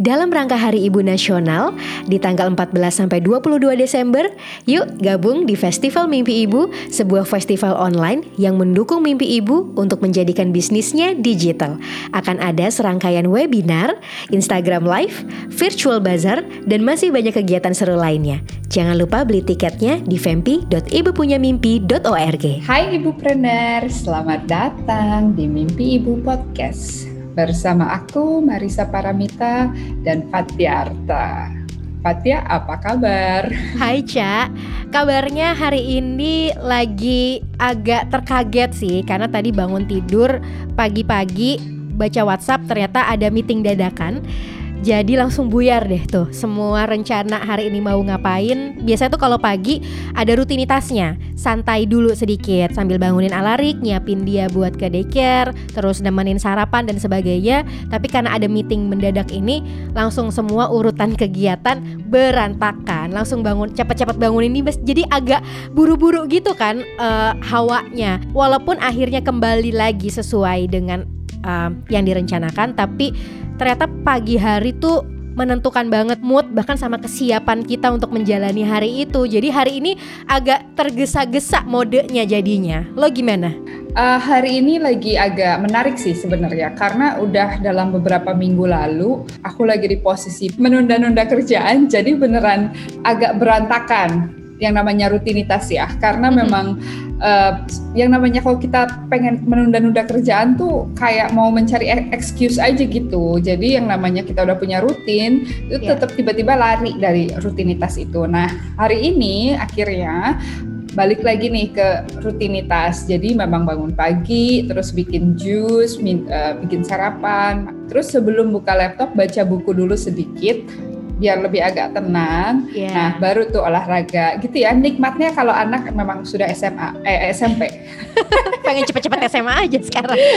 Dalam rangka Hari Ibu Nasional di tanggal 14 sampai 22 Desember, yuk gabung di Festival Mimpi Ibu, sebuah festival online yang mendukung mimpi ibu untuk menjadikan bisnisnya digital. Akan ada serangkaian webinar, Instagram Live, virtual bazaar, dan masih banyak kegiatan seru lainnya. Jangan lupa beli tiketnya di fempi.ibupunyamimpi.org. Hai Ibupreneur, selamat datang di Mimpi Ibu Podcast bersama aku Marisa Paramita dan Fatia Arta. Fatia, apa kabar? Hai Ca, kabarnya hari ini lagi agak terkaget sih karena tadi bangun tidur pagi-pagi baca WhatsApp ternyata ada meeting dadakan jadi langsung buyar deh tuh semua rencana hari ini mau ngapain. Biasanya tuh kalau pagi ada rutinitasnya, santai dulu sedikit sambil bangunin Alarik, nyiapin dia buat ke daycare, terus nemenin sarapan dan sebagainya. Tapi karena ada meeting mendadak ini, langsung semua urutan kegiatan berantakan. Langsung bangun cepat-cepat bangun ini jadi agak buru-buru gitu kan uh, hawanya. Walaupun akhirnya kembali lagi sesuai dengan uh, yang direncanakan, tapi ternyata pagi hari tuh menentukan banget mood bahkan sama kesiapan kita untuk menjalani hari itu. Jadi hari ini agak tergesa-gesa modenya jadinya. Lo gimana? Uh, hari ini lagi agak menarik sih sebenarnya karena udah dalam beberapa minggu lalu aku lagi di posisi menunda-nunda kerjaan jadi beneran agak berantakan yang namanya rutinitas ya karena mm -hmm. memang uh, yang namanya kalau kita pengen menunda-nunda kerjaan tuh kayak mau mencari e-, excuse aja gitu. Jadi yang namanya kita udah punya rutin itu yeah. tetap tiba-tiba lari dari rutinitas itu. Nah hari ini akhirnya balik lagi nih ke rutinitas. Jadi memang bangun pagi, terus bikin jus, uh, bikin sarapan. Terus sebelum buka laptop baca buku dulu sedikit biar lebih agak tenang. Yeah. Nah, baru tuh olahraga gitu ya. Nikmatnya kalau anak memang sudah SMA eh SMP. Pengen cepet-cepet SMA aja sekarang.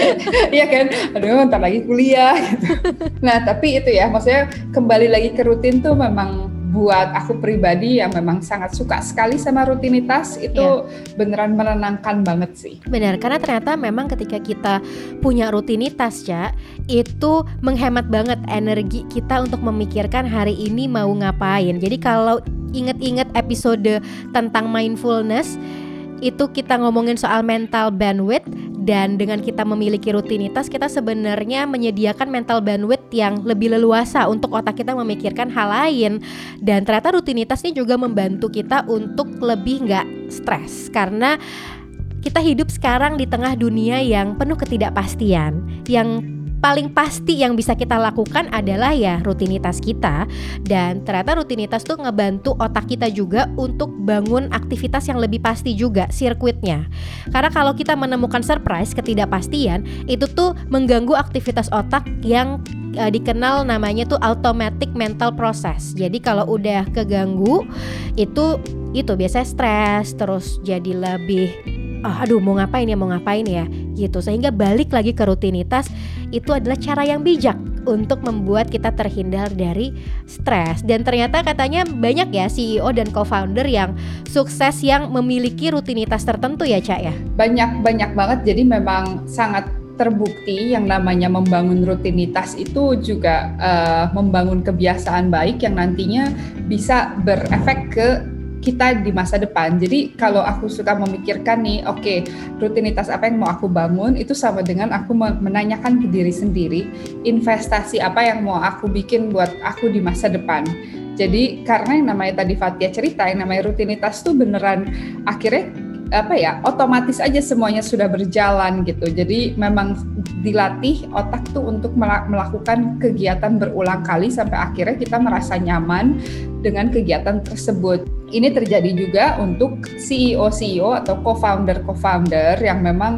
Iya kan? Aduh, ntar lagi kuliah gitu. Nah, tapi itu ya, maksudnya kembali lagi ke rutin tuh memang buat aku pribadi yang memang sangat suka sekali sama rutinitas itu yeah. beneran menenangkan banget sih. Benar, karena ternyata memang ketika kita punya rutinitas ya, itu menghemat banget energi kita untuk memikirkan hari ini mau ngapain. Jadi kalau inget-inget episode tentang mindfulness itu kita ngomongin soal mental bandwidth dan dengan kita memiliki rutinitas kita sebenarnya menyediakan mental bandwidth yang lebih leluasa untuk otak kita memikirkan hal lain. Dan ternyata rutinitas ini juga membantu kita untuk lebih nggak stres. Karena kita hidup sekarang di tengah dunia yang penuh ketidakpastian yang paling pasti yang bisa kita lakukan adalah ya rutinitas kita. Dan ternyata rutinitas tuh ngebantu otak kita juga untuk bangun aktivitas yang lebih pasti juga sirkuitnya. Karena kalau kita menemukan surprise ketidakpastian itu tuh mengganggu aktivitas otak yang uh, dikenal namanya tuh automatic mental process. Jadi kalau udah keganggu itu itu biasanya stres terus jadi lebih oh, aduh mau ngapain ya mau ngapain ya gitu. Sehingga balik lagi ke rutinitas itu adalah cara yang bijak untuk membuat kita terhindar dari stres. Dan ternyata katanya banyak ya CEO dan co-founder yang sukses yang memiliki rutinitas tertentu ya Cak ya? Banyak banyak banget. Jadi memang sangat terbukti yang namanya membangun rutinitas itu juga uh, membangun kebiasaan baik yang nantinya bisa berefek ke kita di masa depan. Jadi kalau aku suka memikirkan nih, oke, okay, rutinitas apa yang mau aku bangun itu sama dengan aku menanyakan ke diri sendiri, investasi apa yang mau aku bikin buat aku di masa depan. Jadi karena yang namanya tadi Fatia cerita, yang namanya rutinitas tuh beneran akhirnya apa ya otomatis aja semuanya sudah berjalan gitu. Jadi memang dilatih otak tuh untuk melakukan kegiatan berulang kali sampai akhirnya kita merasa nyaman dengan kegiatan tersebut. Ini terjadi juga untuk CEO CEO atau co-founder co-founder yang memang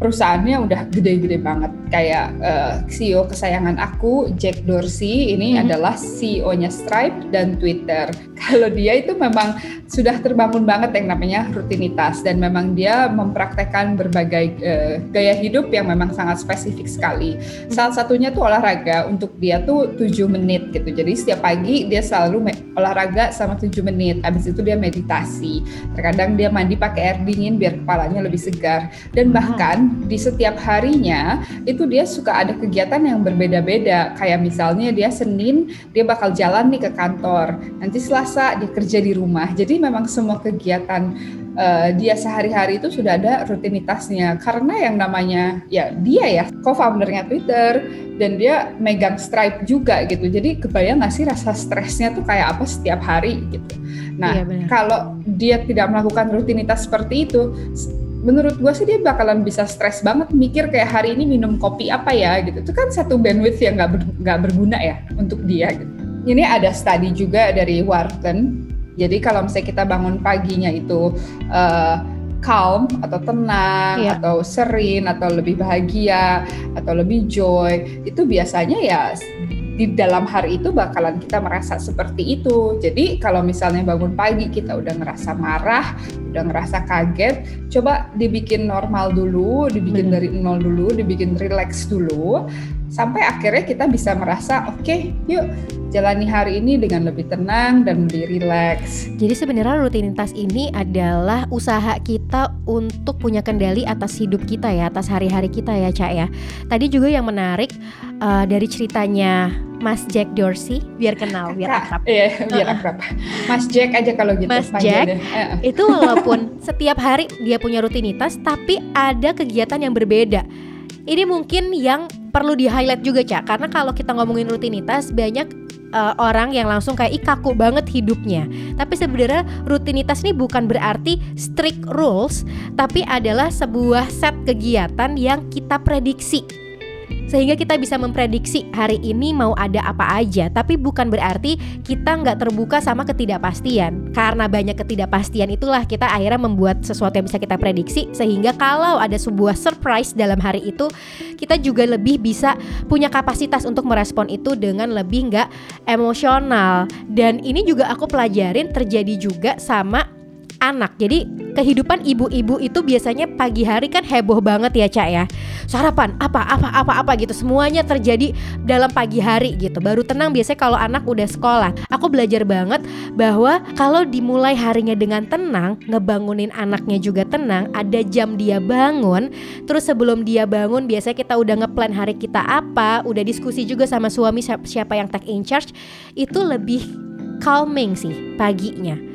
perusahaannya udah gede-gede banget kayak uh, eh, CEO kesayangan aku Jack Dorsey ini mm-hmm. adalah CEO-nya Stripe dan Twitter. Kalau dia itu memang sudah terbangun banget yang namanya rutinitas dan memang dia mempraktekkan berbagai uh, gaya hidup yang memang sangat spesifik sekali. Salah satunya tuh olahraga untuk dia tuh 7 menit gitu. Jadi setiap pagi dia selalu olahraga sama 7 menit. Habis itu dia meditasi. Terkadang dia mandi pakai air dingin biar kepalanya lebih segar dan bahkan di setiap harinya itu dia suka ada kegiatan yang berbeda-beda. Kayak misalnya dia Senin dia bakal jalan nih ke kantor, nanti Selasa dia kerja di rumah. Jadi memang semua kegiatan uh, dia sehari-hari itu sudah ada rutinitasnya. Karena yang namanya ya dia ya co-foundernya Twitter dan dia megang Stripe juga gitu. Jadi kebayang nggak sih rasa stresnya tuh kayak apa setiap hari gitu. Nah iya, kalau dia tidak melakukan rutinitas seperti itu menurut gue sih dia bakalan bisa stres banget mikir kayak hari ini minum kopi apa ya gitu. Itu kan satu bandwidth yang nggak ber, berguna ya untuk dia gitu. Ini ada studi juga dari Wharton. Jadi kalau misalnya kita bangun paginya itu uh, calm atau tenang yeah. atau serin atau lebih bahagia atau lebih joy itu biasanya ya di dalam hari itu bakalan kita merasa seperti itu. Jadi kalau misalnya bangun pagi kita udah ngerasa marah, udah ngerasa kaget, coba dibikin normal dulu, dibikin Bener. dari nol dulu, dibikin relax dulu sampai akhirnya kita bisa merasa oke okay, yuk jalani hari ini dengan lebih tenang dan lebih rileks. Jadi sebenarnya rutinitas ini adalah usaha kita untuk punya kendali atas hidup kita ya, atas hari-hari kita ya, Cak ya. Tadi juga yang menarik uh, dari ceritanya Mas Jack Dorsey, biar kenal, biar akrab. Iya, biar akrab. Mas Jack aja kalau gitu. Mas Jack itu walaupun setiap hari dia punya rutinitas, tapi ada kegiatan yang berbeda ini mungkin yang perlu di highlight juga cak karena kalau kita ngomongin rutinitas banyak uh, orang yang langsung kayak ih kaku banget hidupnya. Tapi sebenarnya rutinitas ini bukan berarti strict rules tapi adalah sebuah set kegiatan yang kita prediksi sehingga kita bisa memprediksi hari ini mau ada apa aja. Tapi bukan berarti kita nggak terbuka sama ketidakpastian. Karena banyak ketidakpastian itulah kita akhirnya membuat sesuatu yang bisa kita prediksi. Sehingga kalau ada sebuah surprise dalam hari itu kita juga lebih bisa punya kapasitas untuk merespon itu dengan lebih nggak emosional. Dan ini juga aku pelajarin terjadi juga sama anak. Jadi kehidupan ibu-ibu itu biasanya pagi hari kan heboh banget ya Cak ya. Sarapan apa apa apa apa gitu semuanya terjadi dalam pagi hari gitu. Baru tenang biasanya kalau anak udah sekolah. Aku belajar banget bahwa kalau dimulai harinya dengan tenang, ngebangunin anaknya juga tenang, ada jam dia bangun, terus sebelum dia bangun biasanya kita udah ngeplan hari kita apa, udah diskusi juga sama suami siapa yang take in charge, itu lebih calming sih paginya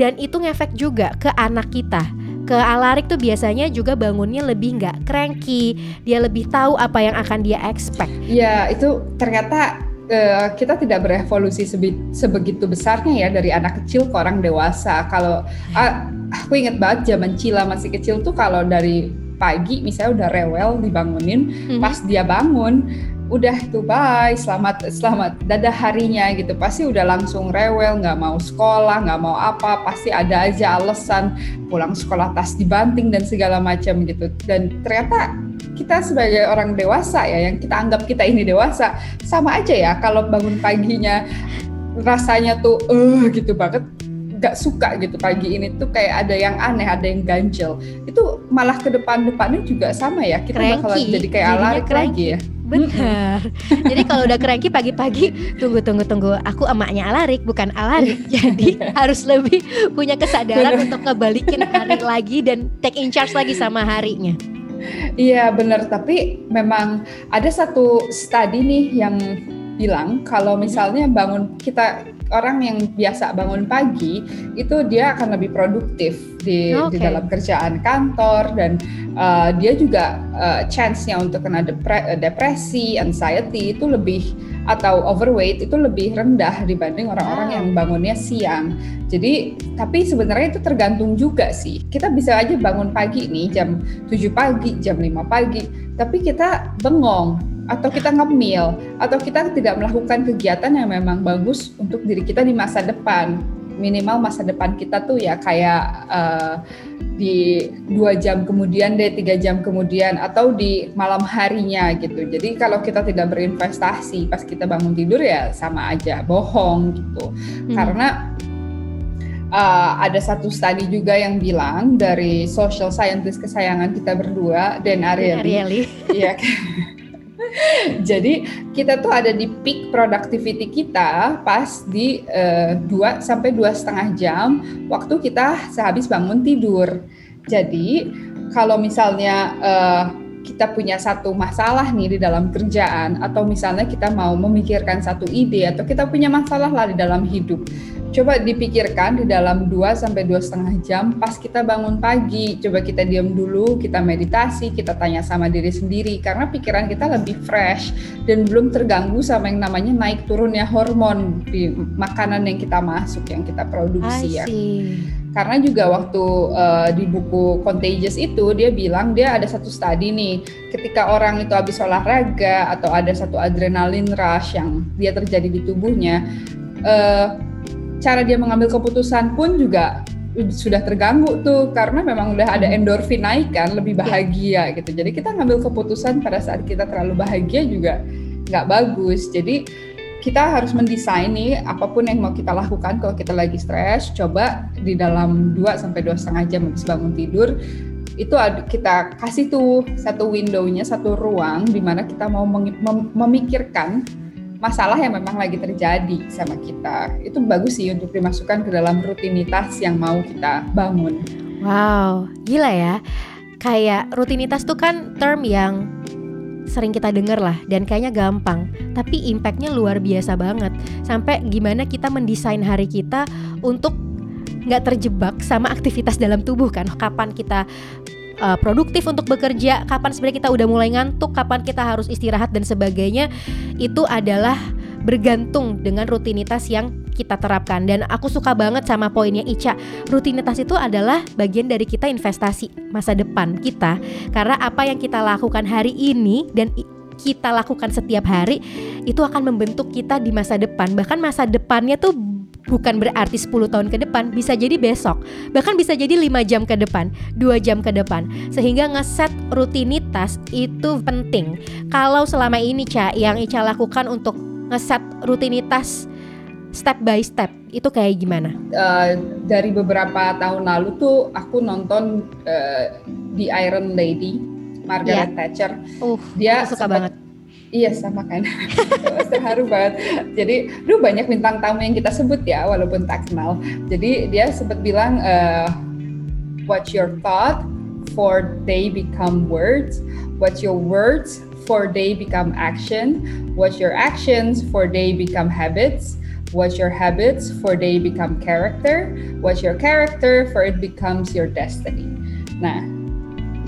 dan itu ngefek juga ke anak kita. Ke Alarik tuh biasanya juga bangunnya lebih nggak cranky. Dia lebih tahu apa yang akan dia expect. Ya itu ternyata uh, kita tidak berevolusi sebegitu besarnya ya dari anak kecil ke orang dewasa. Kalau uh, aku inget banget zaman Cila masih kecil tuh kalau dari pagi misalnya udah rewel dibangunin mm -hmm. pas dia bangun udah tuh bye selamat selamat dadah harinya gitu pasti udah langsung rewel nggak mau sekolah nggak mau apa pasti ada aja alasan pulang sekolah tas dibanting dan segala macam gitu dan ternyata kita sebagai orang dewasa ya yang kita anggap kita ini dewasa sama aja ya kalau bangun paginya rasanya tuh eh uh, gitu banget gak suka gitu pagi ini tuh kayak ada yang aneh, ada yang ganjel. Itu malah ke depan-depannya juga sama ya. Kita bakal jadi kayak alarik lagi ya. Benar. Jadi kalau udah cranky pagi-pagi tunggu tunggu tunggu aku emaknya Alarik bukan Alarik. Jadi harus lebih punya kesadaran bener. untuk ngebalikin hari lagi dan take in charge lagi sama harinya. Iya benar, tapi memang ada satu studi nih yang bilang kalau misalnya bangun kita orang yang biasa bangun pagi itu dia akan lebih produktif di, okay. di dalam kerjaan kantor dan uh, dia juga uh, chance-nya untuk kena depre depresi, anxiety itu lebih atau overweight itu lebih rendah dibanding orang-orang yang bangunnya siang. Jadi tapi sebenarnya itu tergantung juga sih. Kita bisa aja bangun pagi nih jam 7 pagi, jam 5 pagi, tapi kita bengong atau kita ngemil atau kita tidak melakukan kegiatan yang memang bagus untuk diri kita di masa depan minimal masa depan kita tuh ya kayak uh, di dua jam kemudian deh tiga jam kemudian atau di malam harinya gitu jadi kalau kita tidak berinvestasi pas kita bangun tidur ya sama aja bohong gitu hmm. karena uh, ada satu studi juga yang bilang dari social scientist kesayangan kita berdua Dan Ariely. Iya. Jadi kita tuh ada di peak productivity kita pas di uh, sampai dua setengah jam waktu kita sehabis bangun tidur. Jadi kalau misalnya uh, kita punya satu masalah nih di dalam kerjaan atau misalnya kita mau memikirkan satu ide atau kita punya masalah lah di dalam hidup. Coba dipikirkan di dalam 2 sampai dua setengah jam pas kita bangun pagi. Coba kita diam dulu kita meditasi kita tanya sama diri sendiri. Karena pikiran kita lebih fresh dan belum terganggu sama yang namanya naik turunnya hormon di makanan yang kita masuk yang kita produksi ya karena juga waktu uh, di buku Contagious itu dia bilang dia ada satu studi nih. Ketika orang itu habis olahraga atau ada satu adrenalin rush yang dia terjadi di tubuhnya uh, cara dia mengambil keputusan pun juga sudah terganggu tuh. Karena memang udah ada endorfin naik kan lebih iya. bahagia gitu. Jadi kita ngambil keputusan pada saat kita terlalu bahagia juga nggak bagus. Jadi kita harus mendesain nih apa pun yang mau kita lakukan kalau kita lagi stres coba di dalam 2 sampai dua setengah jam habis bangun tidur itu kita kasih tuh satu windownya satu ruang di mana kita mau memikirkan masalah yang memang lagi terjadi sama kita. Itu bagus sih untuk dimasukkan ke dalam rutinitas yang mau kita bangun. Wow, gila ya. Kayak rutinitas tuh kan term yang sering kita denger lah dan kayaknya gampang tapi impactnya luar biasa banget. Sampai gimana kita mendesain hari kita untuk nggak terjebak sama aktivitas dalam tubuh kan? Kapan kita uh, produktif untuk bekerja, kapan sebenarnya kita udah mulai ngantuk, kapan kita harus istirahat dan sebagainya itu adalah bergantung dengan rutinitas yang kita terapkan. Dan aku suka banget sama poinnya Ica. Rutinitas itu adalah bagian dari kita investasi masa depan kita. Karena apa yang kita lakukan hari ini dan kita lakukan setiap hari itu akan membentuk kita di masa depan. Bahkan masa depannya tuh bukan berarti 10 tahun ke depan, bisa jadi besok, bahkan bisa jadi 5 jam ke depan, 2 jam ke depan. Sehingga ngeset rutinitas itu penting. Kalau selama ini Ca yang Ica lakukan untuk ngeset rutinitas step by step itu kayak gimana? Uh, dari beberapa tahun lalu tuh aku nonton uh, The Iron Lady Margaret yeah. Thatcher. Uh, dia suka banget Iya sama kan, terharu banget. Jadi, lu banyak bintang tamu yang kita sebut ya, walaupun tak kenal. Jadi dia sempat bilang, uh, what your thought for they become words, what your words for they become action, what your actions for they become habits, what your habits for they become character, what your character for it becomes your destiny. Nah,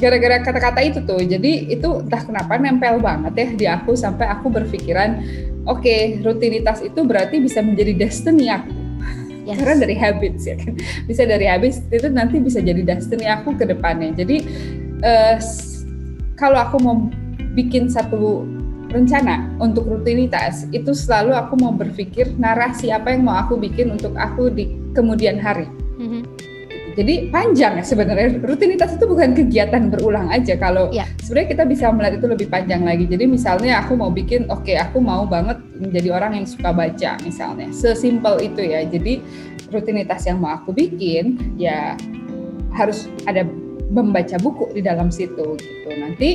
gara-gara kata-kata itu tuh jadi itu entah kenapa nempel banget ya di aku sampai aku berpikiran oke okay, rutinitas itu berarti bisa menjadi destiny aku yes. karena dari habits ya kan bisa dari habits itu nanti bisa jadi destiny aku ke depannya jadi uh, kalau aku mau bikin satu rencana untuk rutinitas itu selalu aku mau berpikir narasi apa yang mau aku bikin untuk aku di kemudian hari jadi panjang ya sebenarnya rutinitas itu bukan kegiatan berulang aja kalau ya. sebenarnya kita bisa melihat itu lebih panjang lagi. Jadi misalnya aku mau bikin oke okay, aku mau banget menjadi orang yang suka baca misalnya. Sesimpel itu ya. Jadi rutinitas yang mau aku bikin ya harus ada membaca buku di dalam situ gitu. Nanti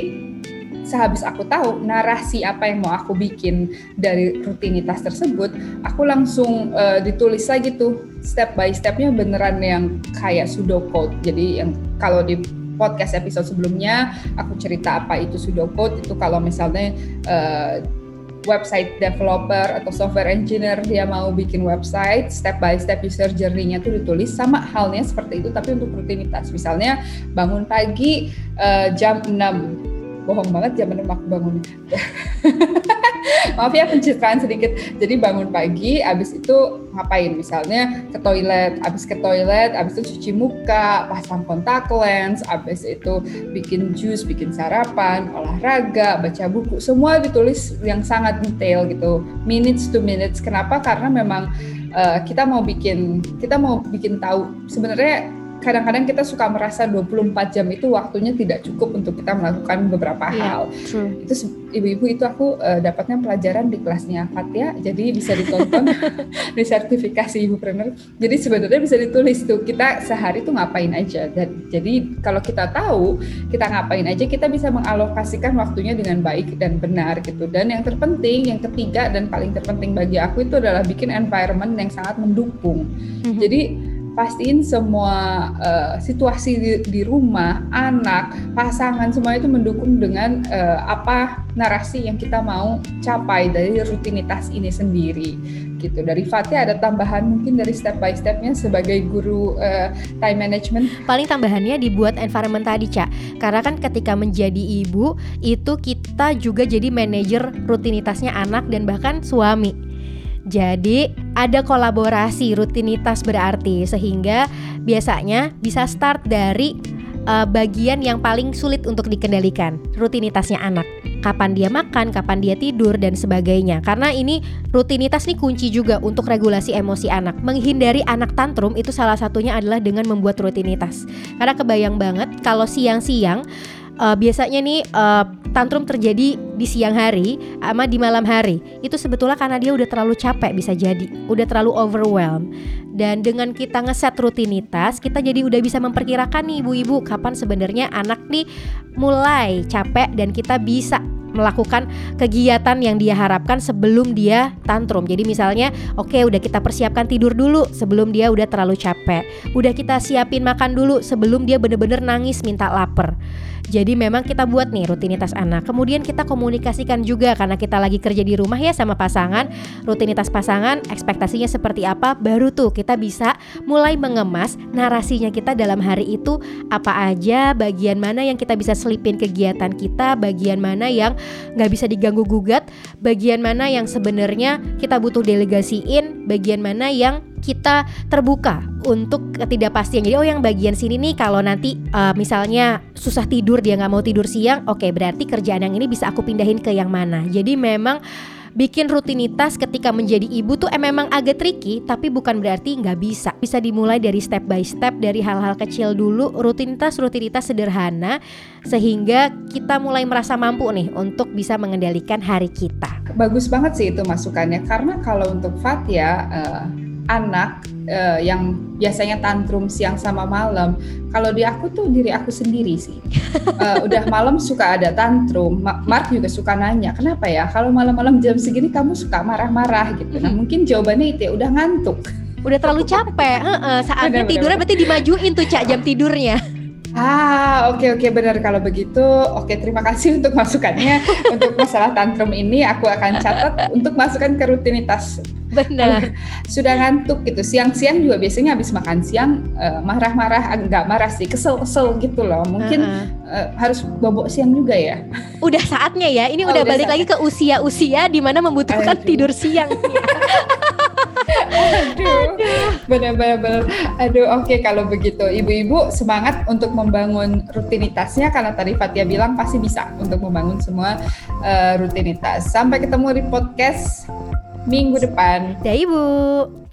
sehabis aku tahu narasi apa yang mau aku bikin dari rutinitas tersebut, aku langsung uh, ditulis lagi tuh step by stepnya beneran yang kayak pseudocode. Jadi yang kalau di podcast episode sebelumnya aku cerita apa itu pseudocode itu kalau misalnya uh, website developer atau software engineer dia mau bikin website step by step user journey-nya tuh ditulis sama halnya seperti itu tapi untuk rutinitas misalnya bangun pagi uh, jam 6 bohong banget jam 6 aku bangun. Maaf ya pencitraan sedikit. Jadi bangun pagi, abis itu ngapain? Misalnya ke toilet, abis ke toilet, abis itu cuci muka, pasang kontak lens, abis itu bikin jus, bikin sarapan, olahraga, baca buku, semua ditulis yang sangat detail gitu, minutes to minutes. Kenapa? Karena memang uh, kita mau bikin, kita mau bikin tahu sebenarnya kadang-kadang kita suka merasa 24 jam itu waktunya tidak cukup untuk kita melakukan beberapa yeah, hal. True. Itu ibu-ibu itu aku uh, dapatnya pelajaran di kelasnya Fatia, jadi bisa ditonton di sertifikasi ibu trainer. Jadi sebenarnya bisa ditulis tuh kita sehari tuh ngapain aja. Dan, jadi kalau kita tahu kita ngapain aja, kita bisa mengalokasikan waktunya dengan baik dan benar gitu. Dan yang terpenting, yang ketiga dan paling terpenting bagi aku itu adalah bikin environment yang sangat mendukung. Mm -hmm. Jadi pastiin semua uh, situasi di, di rumah, anak, pasangan semua itu mendukung dengan uh, apa narasi yang kita mau capai dari rutinitas ini sendiri gitu. Dari Fatih ada tambahan mungkin dari step by stepnya sebagai guru uh, time management. Paling tambahannya dibuat environment tadi, Cak. Karena kan ketika menjadi ibu itu kita juga jadi manajer rutinitasnya anak dan bahkan suami. Jadi ada kolaborasi rutinitas berarti sehingga biasanya bisa start dari uh, bagian yang paling sulit untuk dikendalikan, rutinitasnya anak. Kapan dia makan, kapan dia tidur dan sebagainya. Karena ini rutinitas nih kunci juga untuk regulasi emosi anak. Menghindari anak tantrum itu salah satunya adalah dengan membuat rutinitas. Karena kebayang banget kalau siang-siang uh, biasanya nih uh, tantrum terjadi di siang hari sama di malam hari itu sebetulnya karena dia udah terlalu capek bisa jadi udah terlalu overwhelmed dan dengan kita ngeset rutinitas kita jadi udah bisa memperkirakan nih ibu-ibu kapan sebenarnya anak nih mulai capek dan kita bisa melakukan kegiatan yang dia harapkan sebelum dia tantrum. Jadi misalnya, oke okay, udah kita persiapkan tidur dulu sebelum dia udah terlalu capek. Udah kita siapin makan dulu sebelum dia bener-bener nangis minta lapar. Jadi memang kita buat nih rutinitas anak. Kemudian kita komunikasikan juga karena kita lagi kerja di rumah ya sama pasangan. Rutinitas pasangan, ekspektasinya seperti apa, baru tuh kita bisa mulai mengemas narasinya kita dalam hari itu apa aja, bagian mana yang kita bisa selipin kegiatan kita, bagian mana yang nggak bisa diganggu gugat, bagian mana yang sebenarnya kita butuh delegasiin, bagian mana yang kita terbuka untuk ketidakpastian. Jadi oh yang bagian sini nih kalau nanti uh, misalnya susah tidur dia nggak mau tidur siang, oke okay, berarti kerjaan yang ini bisa aku pindahin ke yang mana. Jadi memang bikin rutinitas ketika menjadi ibu tuh eh, memang agak tricky tapi bukan berarti nggak bisa bisa dimulai dari step by step dari hal-hal kecil dulu rutinitas rutinitas sederhana sehingga kita mulai merasa mampu nih untuk bisa mengendalikan hari kita bagus banget sih itu masukannya karena kalau untuk Fatia uh, anak uh, yang biasanya tantrum siang sama malam. Kalau di aku tuh diri aku sendiri sih. Uh, udah malam suka ada tantrum. Mark juga suka nanya, kenapa ya? Kalau malam-malam jam segini kamu suka marah-marah gitu. Nah mungkin jawabannya itu ya udah ngantuk. Udah terlalu capek. uh, uh, saatnya tidurnya berarti dimajuin tuh cak jam tidurnya. Ah, oke okay, oke okay, benar kalau begitu. Oke, okay, terima kasih untuk masukannya. untuk masalah tantrum ini aku akan catat untuk masukkan ke rutinitas. Benar. Sudah ngantuk gitu. Siang-siang juga biasanya habis makan siang uh, marah-marah, enggak marah sih, kesel-kesel gitu loh. Mungkin uh -uh. Uh, harus bobok siang juga ya. Udah saatnya ya. Ini oh, udah, udah balik saatnya. lagi ke usia-usia di mana membutuhkan Aduh. tidur siang. aduh, benar-benar, aduh, oke okay, kalau begitu, ibu-ibu semangat untuk membangun rutinitasnya karena tadi Fatia bilang pasti bisa untuk membangun semua uh, rutinitas. Sampai ketemu di podcast minggu depan. Ya ibu.